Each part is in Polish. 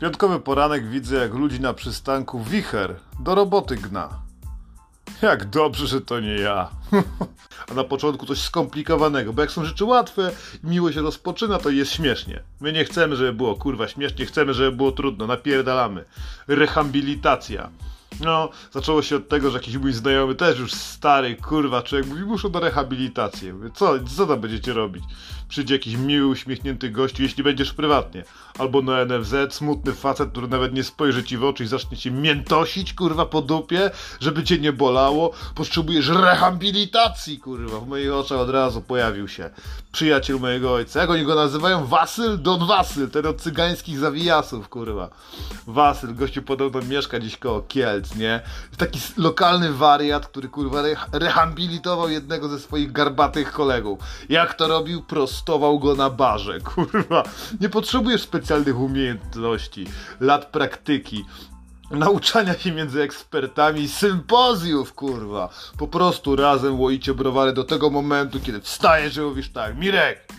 Piątkowy poranek widzę, jak ludzi na przystanku wicher do roboty gna. Jak dobrze, że to nie ja. A na początku coś skomplikowanego, bo jak są rzeczy łatwe i miło się rozpoczyna, to jest śmiesznie. My nie chcemy, żeby było kurwa śmiesznie, chcemy, żeby było trudno, napierdalamy. Rehabilitacja. No, zaczęło się od tego, że jakiś mój znajomy, też już stary, kurwa, człowiek mówi, muszą na rehabilitację. Mówię, co, co tam będziecie robić? Przyjdzie jakiś miły, uśmiechnięty gościu, jeśli będziesz prywatnie. Albo na NFZ, smutny facet, który nawet nie spojrzy ci w oczy i zacznie cię miętosić, kurwa, po dupie, żeby cię nie bolało. Potrzebujesz rehabilitacji, kurwa. W moich oczach od razu pojawił się przyjaciel mojego ojca. Jak oni go nazywają? Wasyl? Don Wasyl, ten od cygańskich zawijasów, kurwa. Wasyl, gościu podobno mieszka gdzieś koło Kielc, nie? Taki lokalny wariat, który, kurwa, re rehabilitował jednego ze swoich garbatych kolegów. Jak to robił? Prostował go na barze, kurwa. Nie potrzebujesz specjalnych umiejętności, lat praktyki nauczania się między ekspertami, sympozjów, kurwa. Po prostu razem łoicie browary do tego momentu, kiedy wstajesz i mówisz tak, Mirek,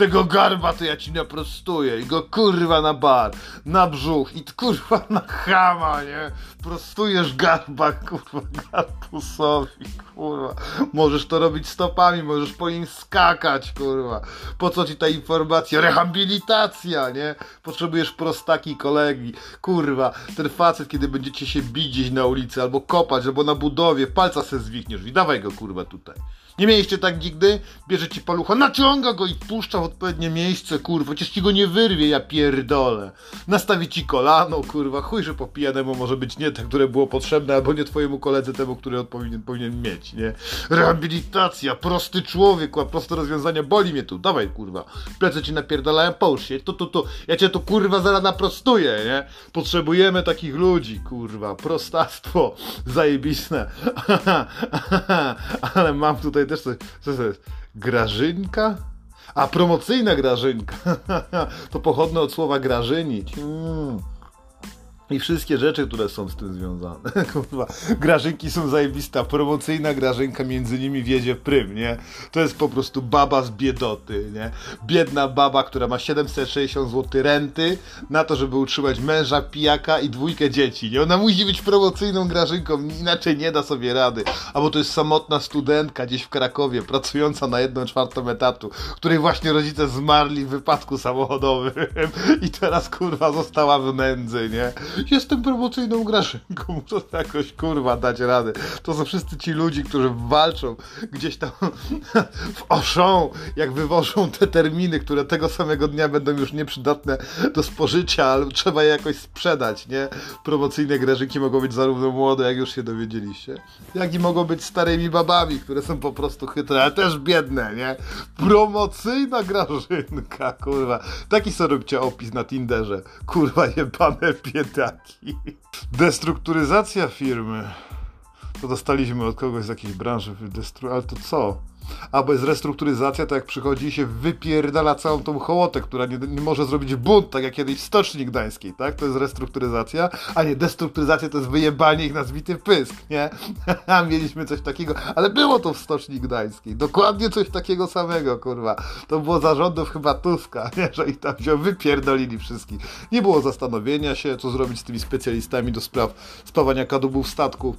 tego garba to ja ci naprostuję i go kurwa na bar, na brzuch i kurwa na chama, nie? Prostujesz garba, kurwa, garbusowi, kurwa. Możesz to robić stopami, możesz po nim skakać, kurwa. Po co ci ta informacja? Rehabilitacja, nie? Potrzebujesz prostaki kolegi, kurwa. Ten facet, kiedy będziecie się bić na ulicy, albo kopać, albo na budowie, palca se zwichniesz i dawaj go, kurwa, tutaj. Nie mieliście tak nigdy? Bierze ci palucha, naciąga go i wpuszcza w odpowiednie miejsce, kurwa. Chociaż ci go nie wyrwie, ja pierdolę. Nastawi ci kolano, kurwa. Chuj, że po pijanemu może być nie te, które było potrzebne, albo nie twojemu koledze temu, który powinien, powinien mieć, nie? Rehabilitacja, prosty człowiek, a proste rozwiązania. Boli mnie tu, dawaj, kurwa. Plecy ci napierdalają, połóż się, tu, tu, tu. Ja cię tu, kurwa, zaraz naprostuję, nie? Potrzebujemy takich ludzi, kurwa. Prostactwo, zajebiste. Ale mam tutaj też coś, co to jest? Grażynka? A, promocyjna grażynka. to pochodne od słowa grażynić. Mm i wszystkie rzeczy, które są z tym związane. Kurwa, grażynki są zajebista, promocyjna grażynka między nimi wiedzie prym, nie? To jest po prostu baba z biedoty, nie? Biedna baba, która ma 760 zł renty na to, żeby utrzymać męża, pijaka i dwójkę dzieci, nie? Ona musi być promocyjną grażynką, inaczej nie da sobie rady. Albo to jest samotna studentka gdzieś w Krakowie, pracująca na jedną czwartą etatu, której właśnie rodzice zmarli w wypadku samochodowym i teraz kurwa została w nędzy, nie? Jestem promocyjną grażynką, muszę jakoś kurwa dać radę. To są wszyscy ci ludzie, którzy walczą gdzieś tam w oszą, jak wywożą te terminy, które tego samego dnia będą już nieprzydatne do spożycia, ale trzeba je jakoś sprzedać, nie? Promocyjne grażynki mogą być zarówno młode, jak już się dowiedzieliście, jak i mogą być starymi babami, które są po prostu chytre, ale też biedne, nie? Promocyjna grażynka, kurwa. Taki sobie róbcie opis na Tinderze. Kurwa jebane bieda taki. Destrukturyzacja firmy. To dostaliśmy od kogoś z jakiejś branży, destru... ale to co? A bo jest restrukturyzacja, to jak przychodzi się wypierdala całą tą hołotę, która nie, nie, może zrobić bunt, tak jak kiedyś Stoczni Gdańskiej, tak? To jest restrukturyzacja, a nie destrukturyzacja to jest wyjebanie ich na zbity pysk, nie? Mieliśmy coś takiego, ale było to w Stoczni Gdańskiej, dokładnie coś takiego samego, kurwa. To było zarządów chyba Tuska, nie? Że ich tam wziął, wypierdolili wszystkich. Nie było zastanowienia się, co zrobić z tymi specjalistami do spraw spawania kadłubów statków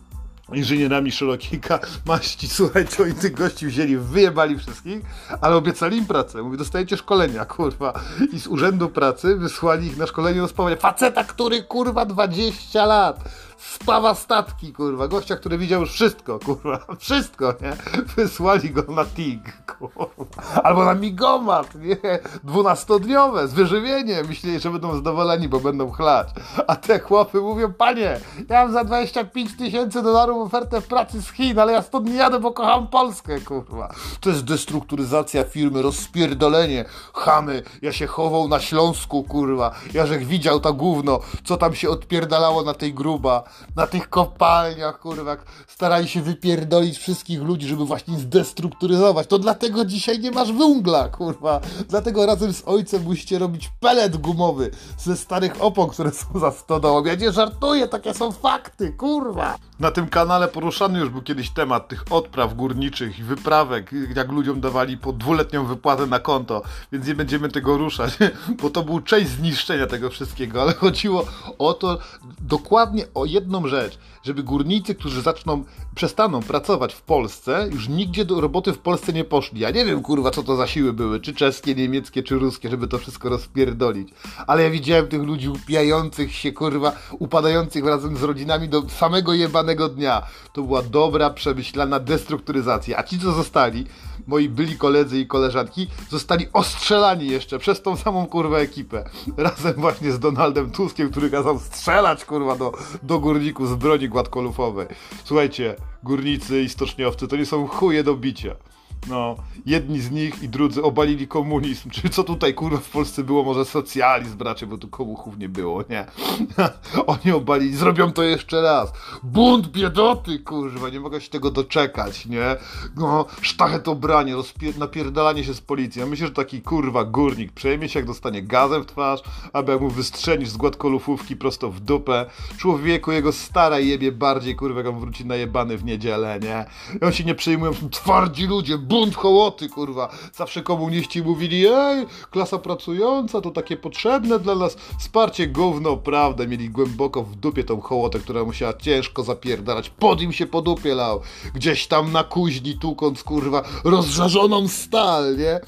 inżynierami szerokiej maści. Słuchajcie, oni tych gości wzięli, wyjebali wszystkich, ale obiecali im pracę. Mówi, dostajecie szkolenia, kurwa. I z urzędu pracy wysłali ich na szkolenie do spawania. Faceta, który, kurwa, 20 lat spawa statki, kurwa. Gościa, który widział już wszystko, kurwa. Wszystko, nie? Wysłali go na TIG, kurwa. Albo na migomat, nie? Dwunastodniowe, z wyżywieniem. Myśleli, że będą zadowoleni, bo będą chlać. A te chłopy mówią, panie, ja mam za 25 tysięcy dolarów ofertę w pracy z Chin, ale ja stąd nie jadę, bo kocham Polskę, kurwa. To jest destrukturyzacja firmy, rozpierdolenie. Chamy, ja się chował na Śląsku, kurwa. Ja żech widział ta gówno, co tam się odpierdalało na tej gruba na tych kopalniach, kurwa, starali się wypierdolić wszystkich ludzi, żeby właśnie zdestrukturyzować. To dlatego dzisiaj nie masz węgla, kurwa. Dlatego razem z ojcem musicie robić pelet gumowy ze starych opon, które są za stodołą. Ja nie żartuję, takie są fakty, kurwa. Na tym kanale poruszany już był kiedyś temat tych odpraw górniczych i wyprawek, jak ludziom dawali po dwuletnią wypłatę na konto, więc nie będziemy tego ruszać, bo to był część zniszczenia tego wszystkiego, ale chodziło o to dokładnie o jedną rzecz, żeby górnicy, którzy zaczną, przestaną pracować w Polsce, już nigdzie do roboty w Polsce nie poszli. Ja nie wiem, kurwa, co to za siły były, czy czeskie, niemieckie, czy ruskie, żeby to wszystko rozpierdolić. Ale ja widziałem tych ludzi upijających się, kurwa, upadających razem z rodzinami do samego jebanego dnia. To była dobra, przemyślana destrukturyzacja. A ci, co zostali, moi byli koledzy i koleżanki, zostali ostrzelani jeszcze przez tą samą kurwę ekipę. Razem właśnie z Donaldem Tuskiem, który kazał strzelać kurwa do, do górników z broni gładkolufowej. Słuchajcie, górnicy i stoczniowcy to nie są chuje do bicia. No, jedni z nich i drudzy obalili komunizm. Czy co tutaj kurwa w Polsce było? Może socjalizm, bracie, bo tu komuchów nie było, nie? Oni obalili, zrobią to jeszcze raz. Bunt biedoty, kurwa, nie mogę się tego doczekać, nie? No, sztachetobranie, napierdalanie się z policją. Myślę, że taki kurwa górnik przejmie się, jak dostanie gazem w twarz, aby jak mu wystrzenisz z gładkolufówki prosto w dupę. Człowieku, jego stara jebie bardziej, kurwa, jak on wróci najebany w niedzielę, nie? I on się nie przejmują, są twardzi ludzie, bunt hołoty, kurwa. Zawsze komuniści mówili, ej, klasa pracująca to takie potrzebne dla nas. Wsparcie gówno, prawda. Mieli głęboko w dupie tą hołotę, która musiała ciężko zapierdalać. Pod im się po dupie lał. Gdzieś tam na kuźni tukąc, kurwa, rozżarzoną stal, nie?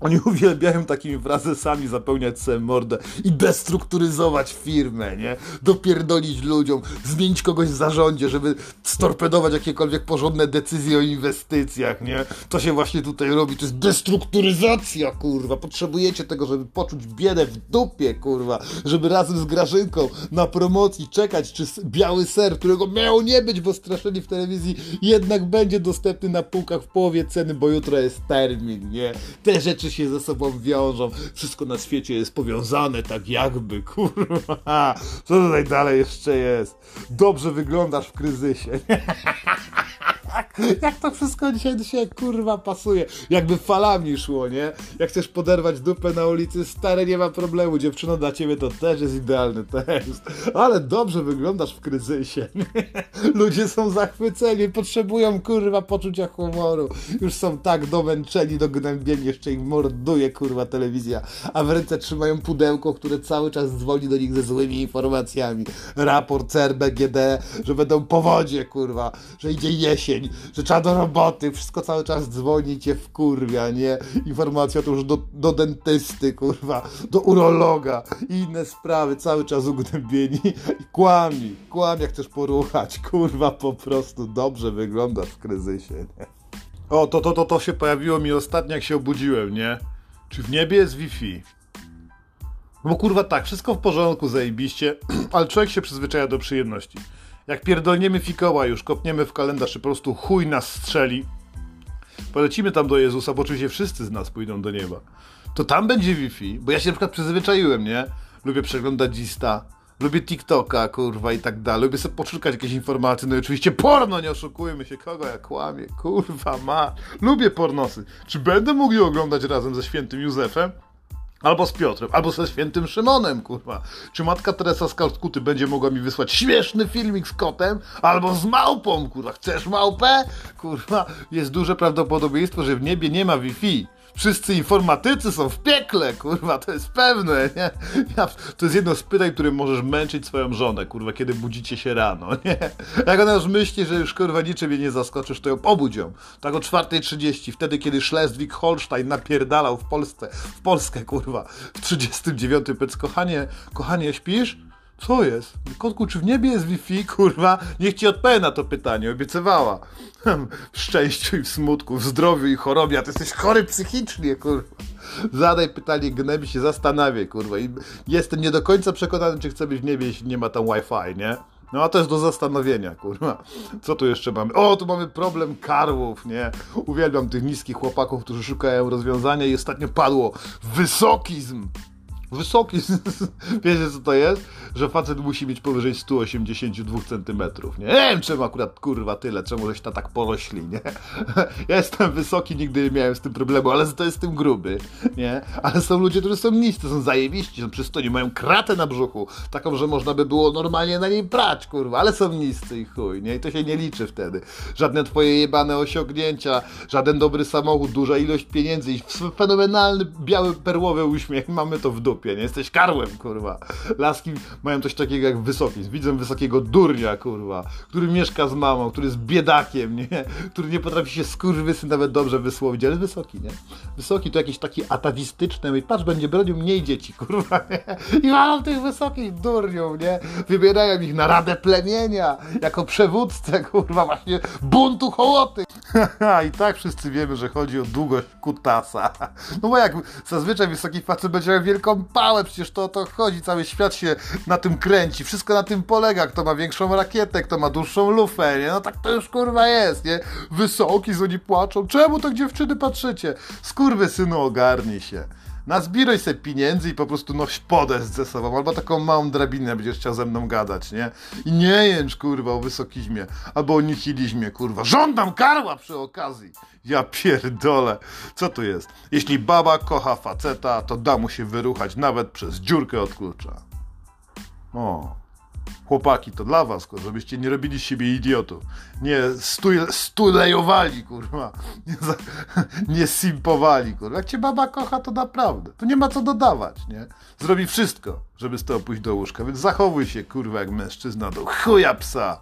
Oni uwielbiają takimi frazesami zapełniać sobie mordę i destrukturyzować firmę, nie? Dopierdolić ludziom, zmienić kogoś w zarządzie, żeby storpedować jakiekolwiek porządne decyzje o inwestycjach, nie? To się właśnie tutaj robi, to jest destrukturyzacja, kurwa. Potrzebujecie tego, żeby poczuć biedę w dupie, kurwa. Żeby razem z Grażynką na promocji czekać, czy biały ser, którego miało nie być, bo straszyli w telewizji, jednak będzie dostępny na półkach w połowie ceny, bo jutro jest termin, nie? Te rzeczy rzeczy się ze sobą wiążą, wszystko na świecie jest powiązane tak jakby, kurwa. Co tutaj dalej jeszcze jest? Dobrze wyglądasz w kryzysie. jak to wszystko dzisiaj się kurwa pasuje. Jakby falami szło, nie? Jak chcesz poderwać dupę na ulicy, stare nie ma problemu. Dziewczyno dla ciebie to też jest idealny tekst. Ale dobrze wyglądasz w kryzysie. Ludzie są zachwyceni, potrzebują kurwa poczucia humoru. Już są tak domęczeni, dognębieni, jeszcze ich morduje kurwa telewizja. A w ręce trzymają pudełko, które cały czas dzwoni do nich ze złymi informacjami. Raport CRBGD, że będą powodzie kurwa, że idzie jesień, że trzeba do roboty, wszystko cały czas dzwoni cię w kurwia, nie? Informacja to już do, do dentysty, kurwa, do urologa i inne sprawy, cały czas ugnębieni i kłami, kłam jak chcesz poruchać, kurwa, po prostu dobrze wyglądasz w kryzysie, nie? O, to, to, to, to się pojawiło mi ostatnio, jak się obudziłem, nie? Czy w niebie jest Wi-Fi? No bo kurwa tak, wszystko w porządku, zajebiście, ale człowiek się przyzwyczaja do przyjemności. Jak pierdolniemy fikoła już, kopniemy w kalendarz i po prostu chuj nas strzeli, polecimy tam do Jezusa, bo oczywiście wszyscy z nas pójdą do nieba, to tam będzie Wi-Fi, bo ja się na przykład przyzwyczaiłem, nie? Lubię przeglądać Insta, lubię TikToka, kurwa i tak dalej, lubię sobie poszukać jakieś informacje, no i oczywiście porno, nie oszukujmy się, kogo ja kłamie, kurwa ma, lubię pornosy. Czy będę mógł je oglądać razem ze świętym Józefem? Albo z Piotrem, albo ze świętym Szymonem, kurwa. Czy matka Teresa z Kalkuty będzie mogła mi wysłać śmieszny filmik z kotem, albo z małpą, kurwa. Chcesz małpę? Kurwa, jest duże prawdopodobieństwo, że w niebie nie ma Wi-Fi wszyscy informatycy są w piekle, kurwa, to jest pewne, nie? Ja, to jest jedno z pytań, które możesz męczyć swoją żonę, kurwa, kiedy budzicie się rano, nie? Jak ona już myśli, że już, kurwa, niczym jej nie zaskoczysz, to ją obudź ją. Tak o 4.30, wtedy, kiedy Schleswig-Holstein napierdalał w Polsce, w Polskę, kurwa, w 39. Powiedz, kochanie, kochanie, śpisz? Co jest? Kotku, czy w niebie jest Wi-Fi? Kurwa, niech ci odpowie na to pytanie, obiecywała. W szczęściu i w smutku, w zdrowiu i chorobie, a ty jesteś chory psychicznie, kurwa. Zadaj pytanie, gnębi się, zastanawiaj, kurwa. I jestem nie do końca przekonany, czy chcę być w niebie, jeśli nie ma tam Wi-Fi, nie? No a jest do zastanowienia, kurwa. Co tu jeszcze mamy? O, tu mamy problem karłów, nie? Uwielbiam tych niskich chłopaków, którzy szukają rozwiązania i ostatnio padło wysokizm Wysoki. Wiecie co to jest? Że facet musi mieć powyżej 182 cm. Nie? nie wiem czemu akurat kurwa tyle, czemu żeś ta tak porośli, nie? Ja jestem wysoki, nigdy nie miałem z tym problemu, ale to jestem gruby, nie? Ale są ludzie, którzy są niscy, są zajebiści, są przystojni, mają kratę na brzuchu, taką, że można by było normalnie na niej brać, kurwa, ale są niscy i chuj, nie? I to się nie liczy wtedy. Żadne twoje jebane osiągnięcia, żaden dobry samochód, duża ilość pieniędzy i fenomenalny biały perłowy uśmiech, mamy to w dupie dupie, nie jesteś karłem, kurwa. Laski mają coś takiego jak wysoki. Widzę wysokiego durnia, kurwa, który mieszka z mamą, który jest biedakiem, nie? Który nie potrafi się skurwysy nawet dobrze wysłowić, ale wysoki, nie? Wysoki to jakiś taki atawistyczny, patrz, będzie bronił mniej dzieci, kurwa, nie? I mam tych wysokich durniów, nie? Wybierają ich na radę plemienia, jako przewódcę, kurwa, właśnie buntu hołoty. I tak wszyscy wiemy, że chodzi o długość kutasa. No bo jak zazwyczaj wysoki facet będzie miał wielką pałę, przecież to o to chodzi, cały świat się na tym kręci, wszystko na tym polega, kto ma większą rakietę, kto ma dłuższą lufę, nie? No tak to już kurwa jest, nie? Wysoki, z oni płaczą, czemu tak dziewczyny patrzycie? Skurwy synu, ogarnij się. Nazbieraj sobie pieniędzy i po prostu noś podest ze sobą, albo taką małą drabinę będziesz chciał ze mną gadać, nie? I nie jęcz, kurwa, o wysokizmie, albo o nihilizmie, kurwa. Żądam karła przy okazji. Ja pierdolę. Co tu jest? Jeśli baba kocha faceta, to da mu się wyruchać nawet przez dziurkę od klucza. O. Chłopaki, to dla was, kurwa, żebyście nie robili z siebie idiotów. Nie stuj, stulejowali, kurwa. Nie, za, nie simpowali, kurwa. Jak cię baba kocha, to naprawdę. Tu nie ma co dodawać, nie? Zrobi wszystko, żeby z tobą pójść do łóżka, więc zachowuj się, kurwa, jak mężczyzna do chuja psa.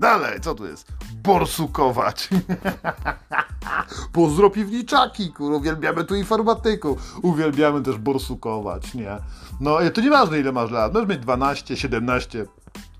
Dalej, co tu jest? Borsukować. Pozdro piwniczaki, kurwa, uwielbiamy tu informatyków. Uwielbiamy też borsukować, nie? No, to nieważne ile masz lat. Możesz mieć 12, 17,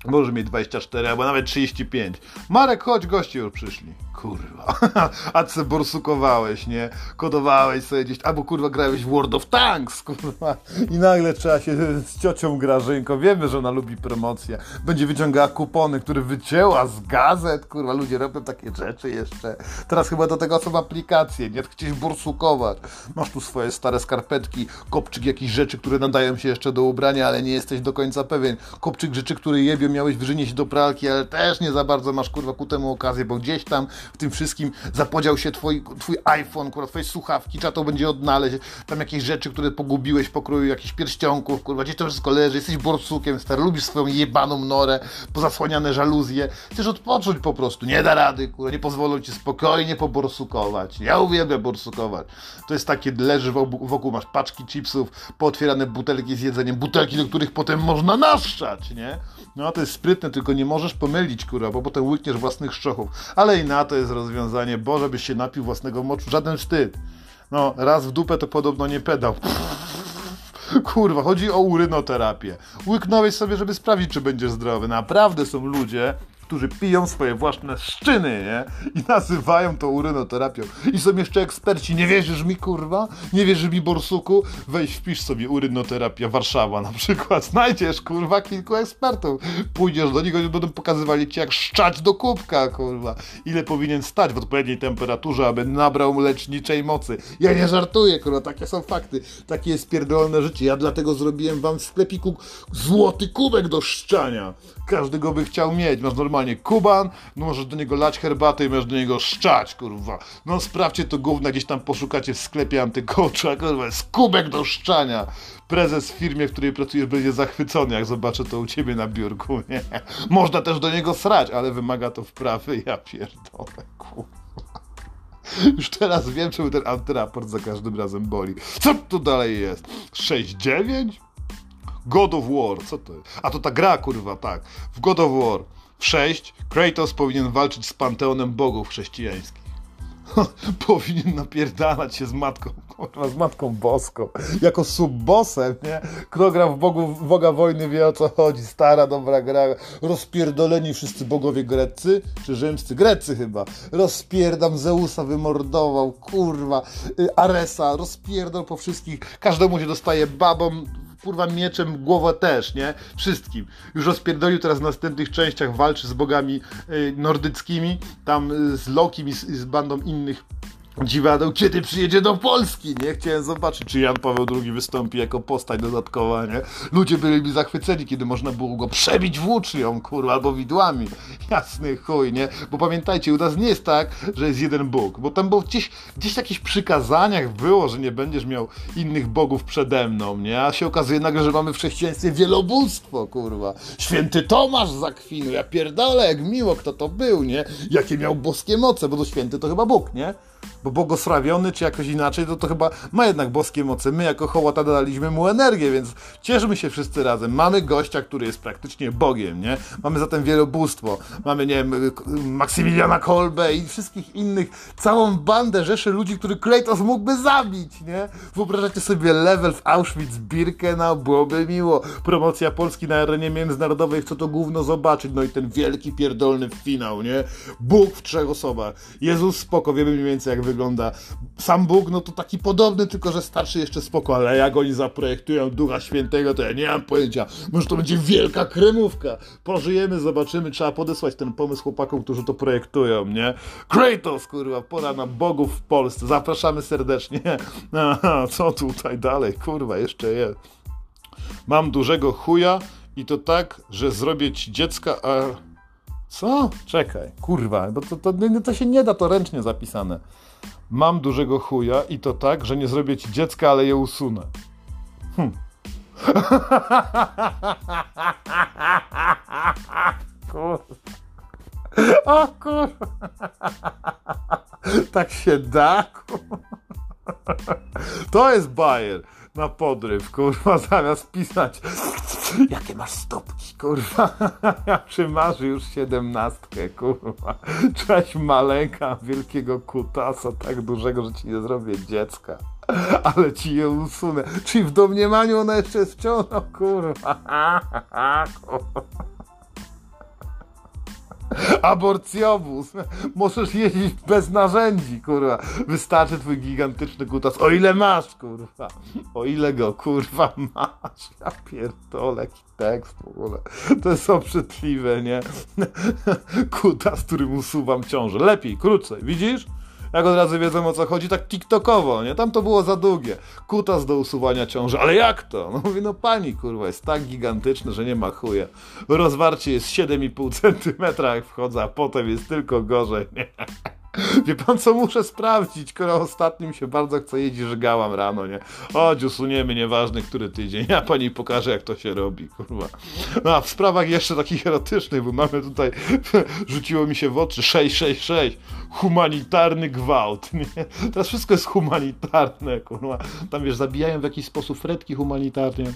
może mieć 24 albo nawet 35. Marek, chodź, goście już przyszli. Kurwa. A co borsukowałeś, nie? Kodowałeś sobie gdzieś, albo kurwa grałeś w World of Tanks, kurwa. I nagle trzeba się z ciocią Grażynką. Wiemy, że ona lubi promocję. Będzie wyciągała kupony, które wycięła z gazet, kurwa. Ludzie robią takie rzeczy jeszcze. Teraz chyba do tego są aplikacje, nie? Chcieć borsukować. Masz tu swoje stare skarpetki, kopczyk jakichś rzeczy, które nadają się jeszcze do ubrania, ale nie jesteś do końca pewien. Kopczyk rzeczy, które jebią miałeś wyżynieść do pralki, ale też nie za bardzo masz kurwa ku temu okazję, bo gdzieś tam w tym wszystkim zapodział się twój, twój iPhone, kurwa, twoje słuchawki, trzeba to będzie odnaleźć, tam jakieś rzeczy, które pogubiłeś po kroju jakichś pierścionków, kurwa, gdzieś to wszystko leży, jesteś borsukiem, stary, lubisz swoją jebaną norę, pozasłaniane żaluzje, chcesz odpocząć po prostu, nie da rady, kurwa, nie pozwolą ci spokojnie poborsukować. Ja uwielbiam borsukować. To jest takie, leży wokół, wokół masz paczki chipsów, pootwierane butelki z jedzeniem, butelki, do których potem można naszczać, nie? No to jest sprytne, tylko nie możesz pomylić, kurwa, bo potem łykniesz własnych szczochów. Ale i na to jest rozwiązanie. Boże, byś się napił własnego moczu. Żaden wstyd. No, raz w dupę to podobno nie pedał. Kurwa, chodzi o urynoterapię. Łyknąłeś sobie, żeby sprawdzić, czy będziesz zdrowy. Naprawdę są ludzie, którzy piją swoje własne szczyny, nie? I nazywają to urynoterapią. I są jeszcze eksperci. Nie wierzysz mi, kurwa? Nie wierzysz mi, Borsuku? Weź, wpisz sobie urynoterapia Warszawa na przykład. Znajdziesz, kurwa, kilku ekspertów. Pójdziesz do nich, oni będą pokazywali ci, jak szczać do kubka, kurwa. Ile powinien stać w odpowiedniej temperaturze, aby nabrał leczniczej mocy. Ja nie żartuję, kurwa, takie są fakty. Takie jest pierdolone życie. Ja dlatego zrobiłem wam w sklepiku złoty kubek do szczania. Każdy go by chciał mieć. Masz normalnie kuban, no możesz do niego lać herbatę i możesz do niego szczać, kurwa. No sprawdźcie to gówno, gdzieś tam poszukacie w sklepie antykocza, kurwa, jest kubek do szczania. Prezes w firmie, w której pracujesz będzie zachwycony, jak zobaczę to u ciebie na biurku, nie? Można też do niego srać, ale wymaga to wprawy, ja pierdolę, kurwa. Już teraz wiem, czemu ten antyraport za każdym razem boli. Co tu dalej jest? 6-9? God of War, co to jest? A to ta gra, kurwa, tak. W God of War 6 Kratos powinien walczyć z panteonem bogów chrześcijańskich. powinien napierdalać się z matką, kurwa, z matką boską, jako subbosem, nie? Kto gra w Bogu, Boga Wojny wie o co chodzi, stara, dobra gra, rozpierdoleni wszyscy bogowie greccy, czy rzymscy, grecy chyba, rozpierdam Zeusa wymordował, kurwa, y, Aresa, rozpierdol po wszystkich, każdemu się dostaje babą, kurwa mieczem głowę też, nie? Wszystkim. Już rozpierdolił teraz w następnych częściach walczy z bogami y, nordyckimi, tam y, z Lokim i z, z bandą innych Dziwadeł, kiedy przyjedzie do Polski, nie? Chciałem zobaczyć, czy Jan Paweł II wystąpi jako postać dodatkowa, nie? Ludzie byliby zachwyceni, kiedy można było go przebić włócznią, kurwa, albo widłami. Jasny chuj, nie? Bo pamiętajcie, u nas nie jest tak, że jest jeden Bóg, bo tam było gdzieś, gdzieś w jakichś przykazaniach było, że nie będziesz miał innych bogów przede mną, nie? A się okazuje nagle, że mamy w chrześcijaństwie wielobóstwo, kurwa. Święty Tomasz z Akwinu, ja pierdolę, jak miło, kto to był, nie? Jakie miał boskie moce, bo to święty to chyba Bóg, nie? Bo błogosławiony, czy jakoś inaczej, to to chyba ma jednak boskie moce. My jako hołota daliśmy mu energię, więc cieszymy się wszyscy razem. Mamy gościa, który jest praktycznie Bogiem, nie? Mamy zatem wielobóstwo. Mamy, nie wiem, Maksymiliana Kolbe i wszystkich innych, całą bandę, rzeszy ludzi, który Kratos mógłby zabić, nie? Wyobrażacie sobie level w Auschwitz-Birkenau, byłoby miło. Promocja Polski na arenie międzynarodowej, chcę to gówno zobaczyć. No i ten wielki, pierdolny finał, nie? Bóg w trzech osobach. Jezus spoko, wiemy mniej więcej jak wygląda. Sam Bóg, no to taki podobny, tylko że starszy jeszcze spoko, ale jak oni zaprojektują Ducha Świętego, to ja nie mam pojęcia. Może to będzie wielka kremówka. Pożyjemy, zobaczymy, trzeba podesłać ten pomysł chłopakom, którzy to projektują, nie? Kratos, kurwa, pora na bogów w Polsce. Zapraszamy serdecznie. Co tutaj dalej, kurwa, jeszcze jest. Mam dużego chuja i to tak, że zrobię ci dziecka, a... Co? Czekaj, kurwa, bo to, to, to się nie da, to ręcznie zapisane. Mam dużego chuja i to tak, że nie zrobię ci dziecka, ale je usunę. Hm. O kurwa. Tak się da? Kurwa. To jest bajer na podryw, kurwa, zamiast pisać jakie masz stopki, kurwa. Ja przymarzy już siedemnastkę, kurwa. Cześć maleńka wielkiego kutasa, tak dużego, że ci nie zrobię dziecka. Ale ci je usunę. Czyli w domniemaniu ona jeszcze jest wciąż, kurwa. kurwa. Aborcjobus. Możesz jeździć bez narzędzi, kurwa. Wystarczy twój gigantyczny kutas. O ile masz, kurwa. O ile go, kurwa, masz. Ja pierdolę, jaki tekst w ogóle. To jest obrzydliwe, nie? Kutas, którym usuwam ciążę. Lepiej, krócej. Widzisz? Jak od razu wiedzą o co chodzi, tak tiktokowo, nie? Tam to było za długie. Kutas do usuwania ciąży, ale jak to? No mówi, no pani, kurwa, jest tak gigantyczne, że nie ma chuja. Rozwarcie jest 7,5 cm jak wchodzę, a potem jest tylko gorzej, nie? Wie pan co muszę sprawdzić, skoro ostatnim się bardzo chce jeździć, że gałam rano, nie? Chodź, usuniemy, nieważny który tydzień. Ja pani pokażę, jak to się robi, kurwa. No a w sprawach jeszcze takich erotycznych, bo mamy tutaj, rzuciło mi się w oczy 666, humanitarny gwałt, nie? Teraz wszystko jest humanitarne, kurwa. Tam wiesz, zabijają w jakiś sposób fretki humanitarnie.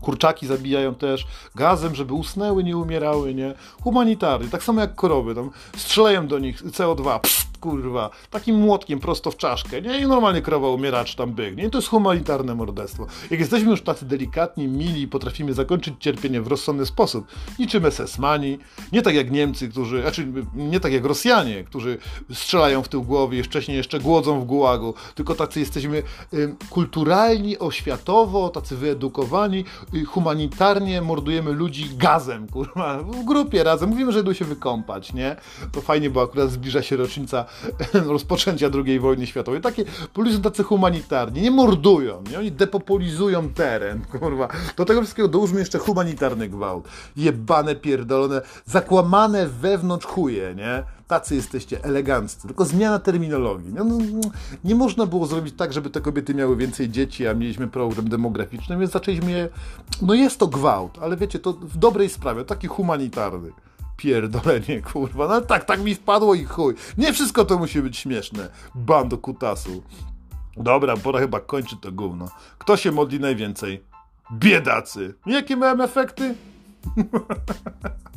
Kurczaki zabijają też gazem, żeby usnęły, nie umierały, nie? Humanitarnie, tak samo jak korowy, tam strzelają do nich CO2, pst, kurwa, takim młotkiem prosto w czaszkę, nie? I normalnie krowa umiera, czy tam byk, nie? To jest humanitarne morderstwo. Jak jesteśmy już tacy delikatni, mili i potrafimy zakończyć cierpienie w rozsądny sposób, niczym SS-mani, nie tak jak Niemcy, którzy, znaczy nie tak jak Rosjanie, którzy strzelają w tył głowy i wcześniej jeszcze głodzą w gułagu, tylko tacy jesteśmy y, kulturalni, oświatowo, tacy wyedukowani, y, humanitarnie mordujemy ludzi gazem, kurwa, w grupie razem, mówimy, że idą się wykąpać, nie? To fajnie, bo akurat zbliża się rocznica rozpoczęcia II wojny światowej. Takie są tacy humanitarni, nie mordują, nie? Oni depopulizują teren, kurwa. Do tego wszystkiego dołóżmy jeszcze humanitarny gwałt. Jebane, pierdolone, zakłamane wewnątrz chuje, nie? Tacy jesteście eleganccy, tylko zmiana terminologii. No, no, no, nie można było zrobić tak, żeby te kobiety miały więcej dzieci, a mieliśmy problem demograficzny, więc zaczęliśmy je... No jest to gwałt, ale wiecie, to w dobrej sprawie, taki humanitarny pierdolenie, kurwa. No tak, tak mi wpadło i chuj. Nie wszystko to musi być śmieszne. Bando kutasu. Dobra, pora chyba kończyć to gówno. Kto się modli najwięcej? Biedacy. Jakie miałem efekty?